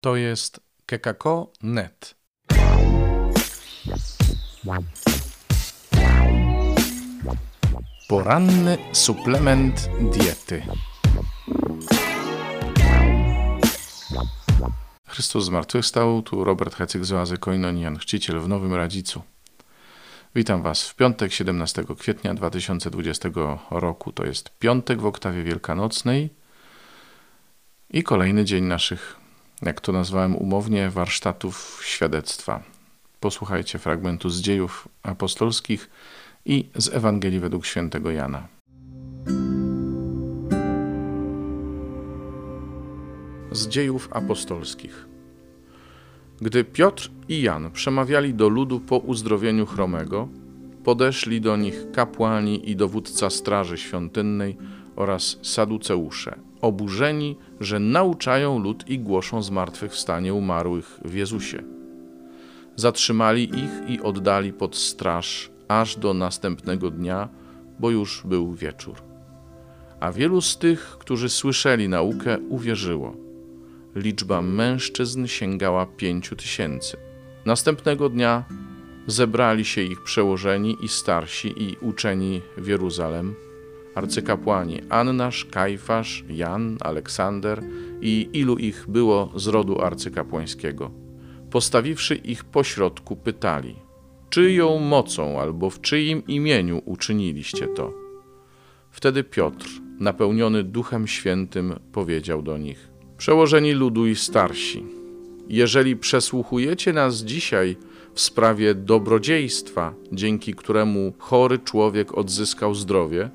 To jest kekako.net. Poranny suplement diety. Chrystus zmartwychwstał, tu Robert Hecyk z oazy Koinonian, chrzciciel w Nowym Radzicu. Witam Was w piątek 17 kwietnia 2020 roku. To jest piątek w oktawie wielkanocnej i kolejny dzień naszych, jak to nazwałem umownie, warsztatów świadectwa. Posłuchajcie fragmentu z dziejów apostolskich i z Ewangelii według świętego Jana. Z dziejów apostolskich. Gdy Piotr i Jan przemawiali do ludu po uzdrowieniu chromego, podeszli do nich kapłani i dowódca straży świątynnej oraz saduceusze, oburzeni, że nauczają lud i głoszą zmartwychwstanie umarłych w Jezusie. Zatrzymali ich i oddali pod straż aż do następnego dnia, bo już był wieczór. A wielu z tych, którzy słyszeli naukę, uwierzyło. Liczba mężczyzn sięgała pięciu tysięcy. Następnego dnia zebrali się ich przełożeni i starsi i uczeni w Jeruzalem, arcykapłani Annasz, Kajfasz, Jan, Aleksander i ilu ich było z rodu arcykapłańskiego. Postawiwszy ich pośrodku, pytali – czyją mocą albo w czyim imieniu uczyniliście to? Wtedy Piotr, napełniony Duchem Świętym, powiedział do nich: Przełożeni ludu i starsi, jeżeli przesłuchujecie nas dzisiaj w sprawie dobrodziejstwa, dzięki któremu chory człowiek odzyskał zdrowie,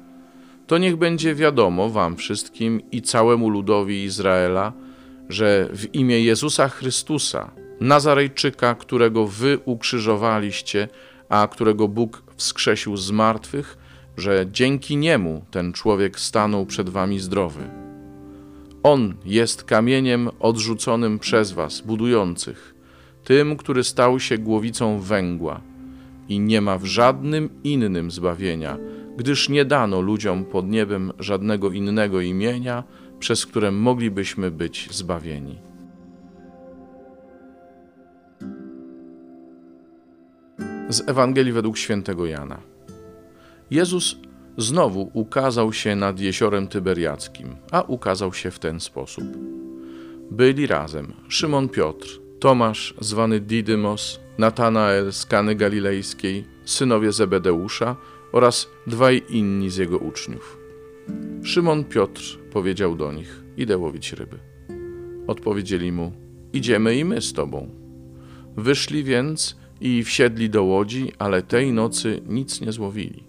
to niech będzie wiadomo Wam wszystkim i całemu ludowi Izraela, że w imię Jezusa Chrystusa, Nazarejczyka, którego wy ukrzyżowaliście, a którego Bóg wskrzesił z martwych, że dzięki niemu ten człowiek stanął przed wami zdrowy. On jest kamieniem odrzuconym przez was, budujących, tym, który stał się głowicą węgła i nie ma w żadnym innym zbawienia, gdyż nie dano ludziom pod niebem żadnego innego imienia, przez które moglibyśmy być zbawieni. Z Ewangelii według świętego Jana. Jezus znowu ukazał się nad jeziorem Tyberiackim, a ukazał się w ten sposób. Byli razem Szymon Piotr, Tomasz zwany Didymos, Natanael z Kany Galilejskiej, synowie Zebedeusza oraz dwaj inni z jego uczniów. Szymon Piotr powiedział do nich: Idę łowić ryby. Odpowiedzieli mu: Idziemy i my z tobą. Wyszli więc i wsiedli do łodzi, ale tej nocy nic nie złowili.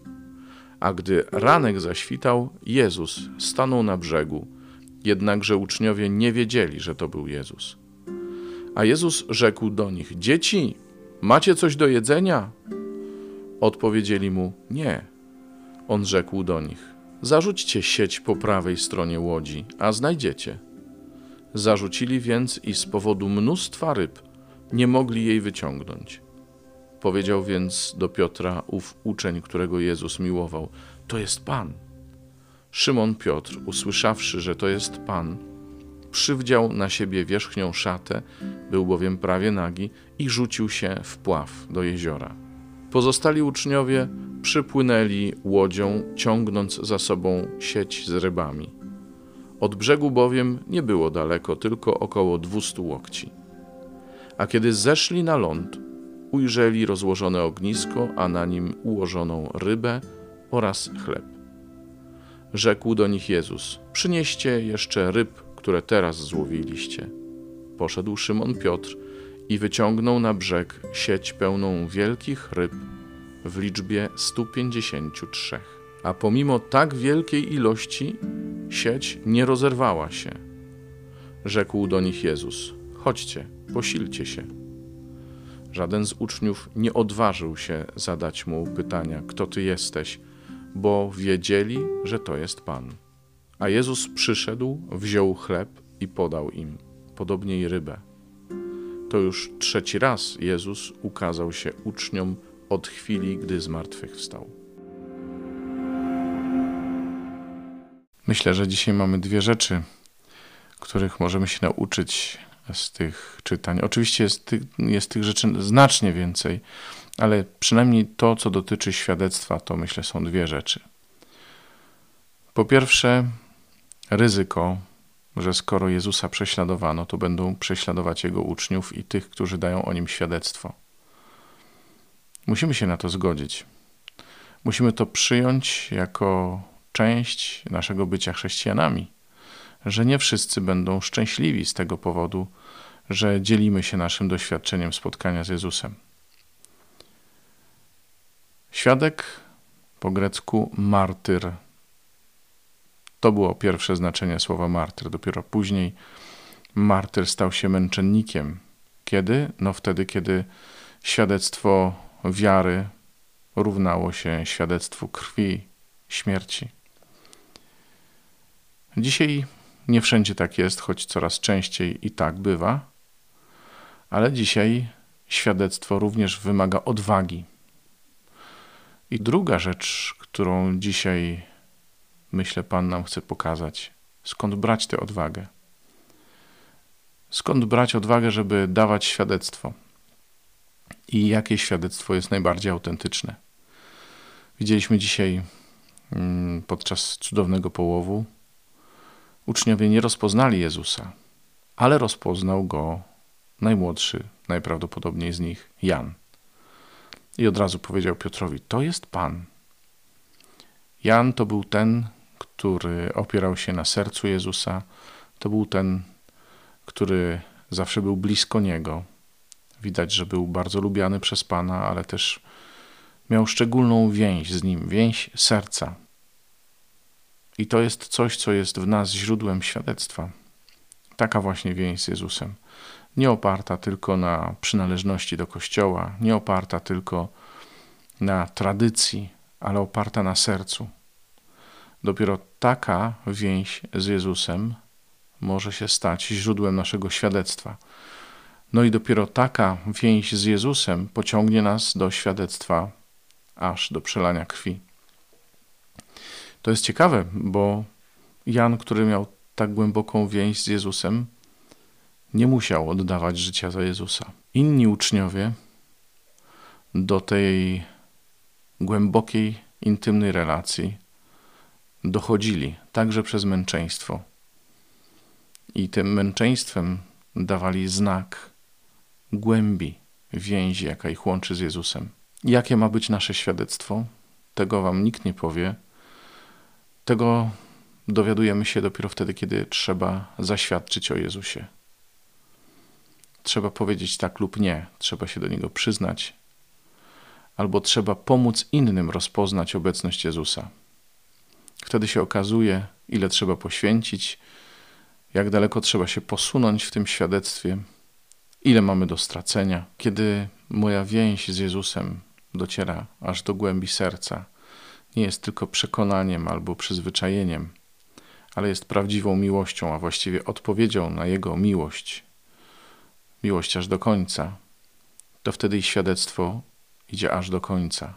A gdy ranek zaświtał, Jezus stanął na brzegu, jednakże uczniowie nie wiedzieli, że to był Jezus. A Jezus rzekł do nich: Dzieci, macie coś do jedzenia? Odpowiedzieli mu: Nie. On rzekł do nich: Zarzućcie sieć po prawej stronie łodzi, a znajdziecie. Zarzucili więc i z powodu mnóstwa ryb nie mogli jej wyciągnąć. Powiedział więc do Piotra ów uczeń, którego Jezus miłował: To jest Pan. Szymon Piotr, usłyszawszy, że to jest Pan, przywdział na siebie wierzchnią szatę, był bowiem prawie nagi, i rzucił się w pław do jeziora. Pozostali uczniowie przypłynęli łodzią, ciągnąc za sobą sieć z rybami. Od brzegu bowiem nie było daleko, tylko około dwustu łokci. A kiedy zeszli na ląd, ujrzeli rozłożone ognisko, a na nim ułożoną rybę oraz chleb. Rzekł do nich Jezus: Przynieście jeszcze ryb, które teraz złowiliście. Poszedł Szymon Piotr i wyciągnął na brzeg sieć pełną wielkich ryb w liczbie 153. A pomimo tak wielkiej ilości sieć nie rozerwała się. Rzekł do nich Jezus: Chodźcie, posilcie się. Żaden z uczniów nie odważył się zadać mu pytania: Kto ty jesteś? bo wiedzieli, że to jest Pan. A Jezus przyszedł, wziął chleb i podał im, podobnie i rybę. To już trzeci raz Jezus ukazał się uczniom od chwili, gdy zmartwychwstał. Myślę, że dzisiaj mamy dwie rzeczy, których możemy się nauczyć z tych czytań. Oczywiście jest, jest tych rzeczy znacznie więcej, ale przynajmniej to, co dotyczy świadectwa, to myślę są dwie rzeczy. Po pierwsze, ryzyko, że skoro Jezusa prześladowano, to będą prześladować Jego uczniów i tych, którzy dają o Nim świadectwo. Musimy się na to zgodzić. Musimy to przyjąć jako część naszego bycia chrześcijanami, że nie wszyscy będą szczęśliwi z tego powodu, że dzielimy się naszym doświadczeniem spotkania z Jezusem. Świadek po grecku martyr. To było pierwsze znaczenie słowa martyr. Dopiero później martyr stał się męczennikiem. Kiedy? No wtedy, kiedy świadectwo wiary równało się świadectwu krwi, śmierci. Dzisiaj nie wszędzie tak jest, choć coraz częściej i tak bywa, ale dzisiaj świadectwo również wymaga odwagi. I druga rzecz, którą dzisiaj myślę Pan nam chce pokazać, skąd brać tę odwagę. Skąd brać odwagę, żeby dawać świadectwo? I jakie świadectwo jest najbardziej autentyczne? Widzieliśmy dzisiaj mm, podczas cudownego połowu, uczniowie nie rozpoznali Jezusa, ale rozpoznał go najmłodszy, najprawdopodobniej z nich, Jan. I od razu powiedział Piotrowi: To jest Pan. Jan to był ten, który opierał się na sercu Jezusa, to był ten, który zawsze był blisko Niego. Widać, że był bardzo lubiany przez Pana, ale też miał szczególną więź z Nim, więź serca. I to jest coś, co jest w nas źródłem świadectwa. Taka właśnie więź z Jezusem nie oparta tylko na przynależności do Kościoła, nie oparta tylko na tradycji, ale oparta na sercu. Dopiero taka więź z Jezusem może się stać źródłem naszego świadectwa. No i dopiero taka więź z Jezusem pociągnie nas do świadectwa aż do przelania krwi. To jest ciekawe, bo Jan, który miał tak głęboką więź z Jezusem, nie musiał oddawać życia za Jezusa. Inni uczniowie do tej głębokiej, intymnej relacji dochodzili także przez męczeństwo. I tym męczeństwem dawali znak głębi więzi, jaka ich łączy z Jezusem. Jakie ma być nasze świadectwo? Tego wam nikt nie powie. Tego dowiadujemy się dopiero wtedy, kiedy trzeba zaświadczyć o Jezusie. Trzeba powiedzieć tak lub nie, trzeba się do niego przyznać, albo trzeba pomóc innym rozpoznać obecność Jezusa. Wtedy się okazuje, ile trzeba poświęcić, jak daleko trzeba się posunąć w tym świadectwie, ile mamy do stracenia. Kiedy moja więź z Jezusem dociera aż do głębi serca, nie jest tylko przekonaniem albo przyzwyczajeniem, ale jest prawdziwą miłością, a właściwie odpowiedzią na Jego miłość, miłość aż do końca, to wtedy i świadectwo idzie aż do końca.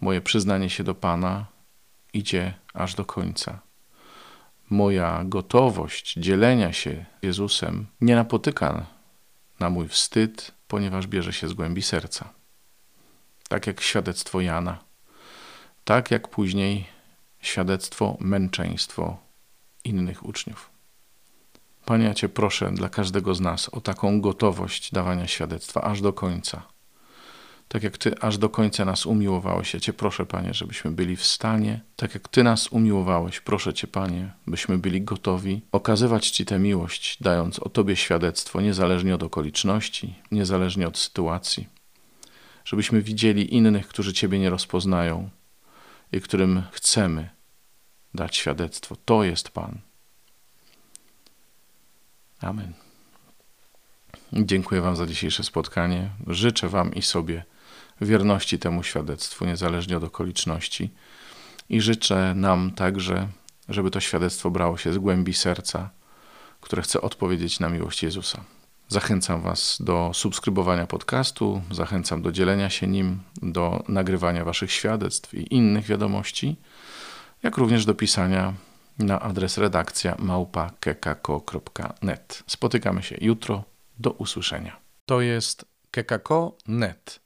Moje przyznanie się do Pana idzie aż do końca. Moja gotowość dzielenia się Jezusem nie napotyka na mój wstyd, ponieważ bierze się z głębi serca. Tak jak świadectwo Jana, tak jak później świadectwo, męczeństwo innych uczniów. Panie, ja Cię proszę dla każdego z nas o taką gotowość dawania świadectwa aż do końca. Tak jak Ty aż do końca nas umiłowałeś, ja Cię proszę, Panie, żebyśmy byli w stanie, tak jak Ty nas umiłowałeś, proszę Cię, Panie, byśmy byli gotowi okazywać Ci tę miłość, dając o Tobie świadectwo, niezależnie od okoliczności, niezależnie od sytuacji. Żebyśmy widzieli innych, którzy Ciebie nie rozpoznają i którym chcemy dać świadectwo. To jest Pan. Amen. Dziękuję Wam za dzisiejsze spotkanie. Życzę Wam i sobie wierności temu świadectwu, niezależnie od okoliczności. I życzę nam także, żeby to świadectwo brało się z głębi serca, które chce odpowiedzieć na miłość Jezusa. Zachęcam Was do subskrybowania podcastu, zachęcam do dzielenia się nim, do nagrywania Waszych świadectw i innych wiadomości, jak również do pisania na adres redakcja małpa.kekako.net. Spotykamy się jutro. Do usłyszenia. To jest kekako.net.